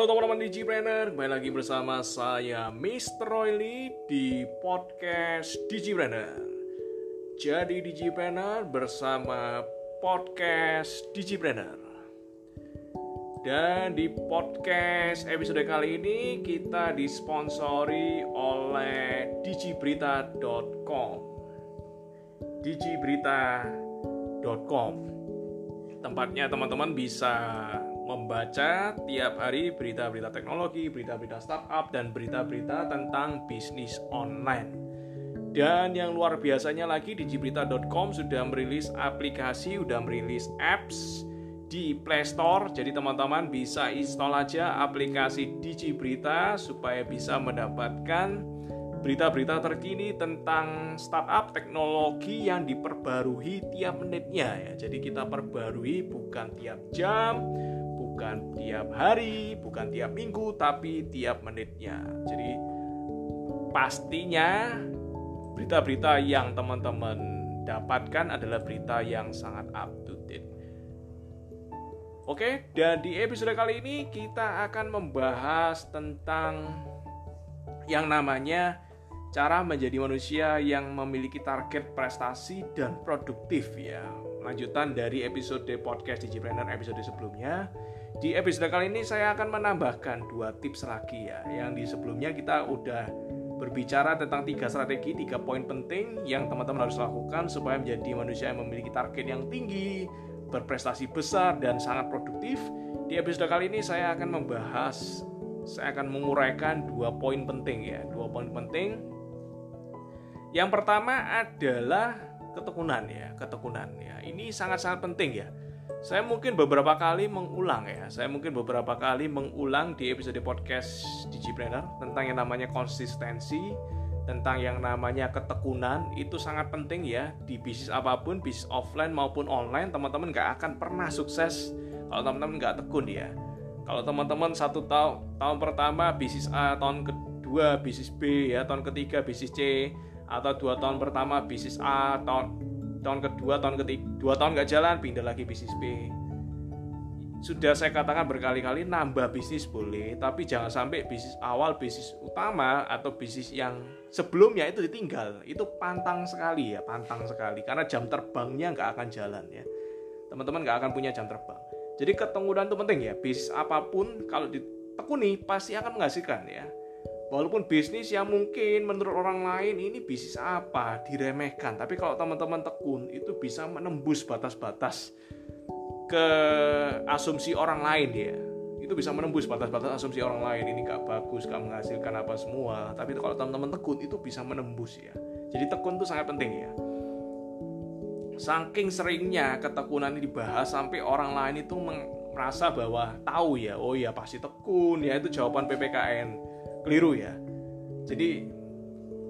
Halo teman-teman Digipreneur, kembali lagi bersama saya Mr. Royli di podcast Digipreneur. Jadi Digipreneur bersama podcast Digipreneur. Dan di podcast episode kali ini kita disponsori oleh digiberita.com. digiberita.com. Tempatnya teman-teman bisa membaca tiap hari berita-berita teknologi, berita-berita startup, dan berita-berita tentang bisnis online. Dan yang luar biasanya lagi, digiberita.com sudah merilis aplikasi, sudah merilis apps di Play Store. Jadi teman-teman bisa install aja aplikasi Digiberita supaya bisa mendapatkan berita-berita terkini tentang startup teknologi yang diperbarui tiap menitnya ya. Jadi kita perbarui bukan tiap jam, bukan tiap hari, bukan tiap minggu, tapi tiap menitnya. Jadi pastinya berita-berita yang teman-teman dapatkan adalah berita yang sangat up to date. Oke, dan di episode kali ini kita akan membahas tentang yang namanya cara menjadi manusia yang memiliki target prestasi dan produktif ya. Lanjutan dari episode podcast Digipreneur episode sebelumnya. Di episode kali ini saya akan menambahkan dua tips lagi ya. Yang di sebelumnya kita udah berbicara tentang tiga strategi, tiga poin penting yang teman-teman harus lakukan supaya menjadi manusia yang memiliki target yang tinggi, berprestasi besar dan sangat produktif. Di episode kali ini saya akan membahas saya akan menguraikan dua poin penting ya, dua poin penting. Yang pertama adalah ketekunan ya, ketekunan ya. Ini sangat-sangat penting ya. Saya mungkin beberapa kali mengulang ya. Saya mungkin beberapa kali mengulang di episode podcast Digipreneur tentang yang namanya konsistensi, tentang yang namanya ketekunan. Itu sangat penting ya. Di bisnis apa pun bisnis offline maupun online teman-teman nggak akan pernah sukses kalau teman-teman nggak tekun ya. Kalau teman-teman satu tahun tahun pertama bisnis A tahun kedua bisnis B ya tahun ketiga bisnis C atau dua tahun pertama bisnis A tahun tahun kedua tahun ketiga dua tahun nggak jalan pindah lagi bisnis B. Sudah saya katakan berkali-kali nambah bisnis boleh tapi jangan sampai bisnis awal bisnis utama atau bisnis yang sebelumnya itu ditinggal. Itu pantang sekali ya pantang sekali. Karena jam terbangnya nggak akan jalan ya. Teman-teman nggak akan punya jam terbang. Jadi ketekunan itu penting ya bisnis apa pun kalau ditekuni pasti akan menghasilkan ya walaupun bisnis yang mungkin menurut orang lain ini bisnis apa? Diremehkan. Tapi kalau teman-teman tekun itu bisa menembus batas-batas ke asumsi orang lain ya. Itu bisa menembus batas-batas asumsi orang lain. Ini gak bagus gak menghasilkan apa semua. Tapi kalau teman-teman tekun itu bisa menembus ya. Jadi tekun itu sangat penting ya. Saking seringnya ketekunan ini dibahas sampai orang lain itu merasa bahwa tahu ya oh ya pasti tekun ya itu jawaban PPKN keliru ya. Jadi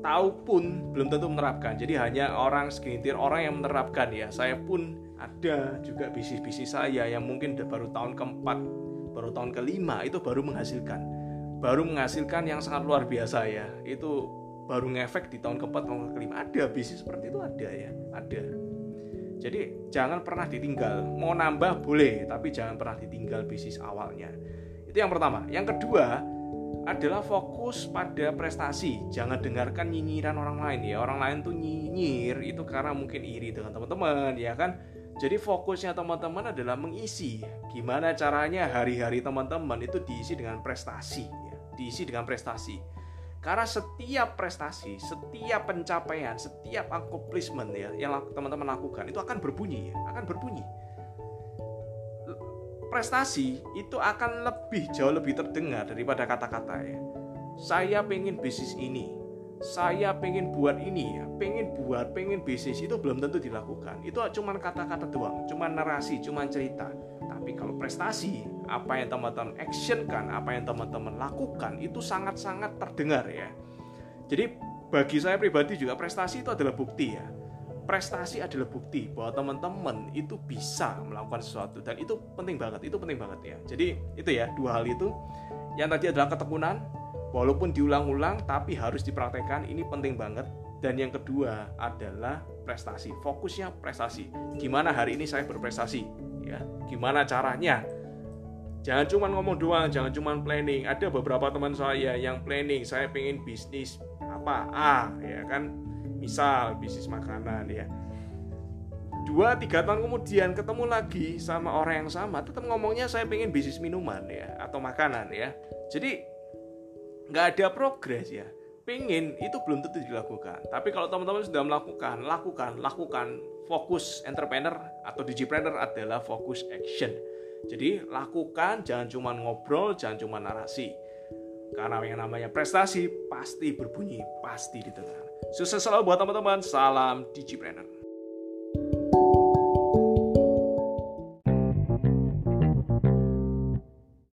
tahu pun belum tentu menerapkan. Jadi hanya orang segelintir orang yang menerapkan ya. Saya pun ada juga bisnis-bisnis saya yang mungkin baru tahun keempat baru tahun kelima itu baru menghasilkan. Baru menghasilkan yang sangat luar biasa ya. Itu baru ngefek di tahun keempat tahun kelima. Ada bisnis seperti itu ada ya. Ada. Jadi jangan pernah ditinggal. Mau nambah boleh tapi jangan pernah ditinggal bisnis awalnya. Itu yang pertama. Yang kedua adalah fokus pada prestasi. Jangan dengarkan nyinyiran orang lain ya. Orang lain tuh nyinyir itu karena mungkin iri dengan teman-teman ya kan. Jadi fokusnya teman-teman adalah mengisi gimana caranya hari-hari teman-teman itu diisi dengan prestasi, ya. diisi dengan prestasi. Karena setiap prestasi, setiap pencapaian, setiap accomplishment ya yang teman-teman lakukan itu akan berbunyi, ya. akan berbunyi. Prestasi itu akan lebih jauh lebih terdengar daripada kata-kata ya. Saya pengen bisnis ini, saya pengen buat ini ya, pengen buat, pengen bisnis itu belum tentu dilakukan. Itu cuma kata-kata doang, cuma narasi, cuma cerita. Tapi kalau prestasi, apa yang teman-teman actionkan, apa yang teman-teman lakukan itu sangat-sangat terdengar ya. Jadi bagi saya pribadi juga prestasi itu adalah bukti ya. Prestasi adalah bukti bahwa teman-teman itu bisa melakukan sesuatu. Dan itu penting banget, itu penting banget ya. Jadi itu ya dua hal itu. Yang tadi adalah ketekunan, walaupun diulang-ulang tapi harus dipraktekkan ini penting banget. Dan yang kedua adalah prestasi fokusnya prestasi. Gimana hari ini saya berprestasi ya? Gimana caranya? Jangan cuma ngomong doang jangan cuma planning. Ada beberapa teman saya yang planning saya pengen bisnis apa A ya kan misal bisnis makanan ya. Dua tiga tahun kemudian ketemu lagi sama orang yang sama tetap ngomongnya saya pengen bisnis minuman ya atau makanan ya. Jadi nggak ada progres ya. Pengen itu belum tentu dilakukan. Tapi kalau teman-teman sudah melakukan lakukan lakukan fokus entrepreneur atau digipreneur adalah fokus action. Jadi lakukan jangan cuma ngobrol jangan cuma narasi karena yang namanya prestasi pasti berbunyi pasti di tengah. Sukses selalu buat teman-teman. Salam digipreneur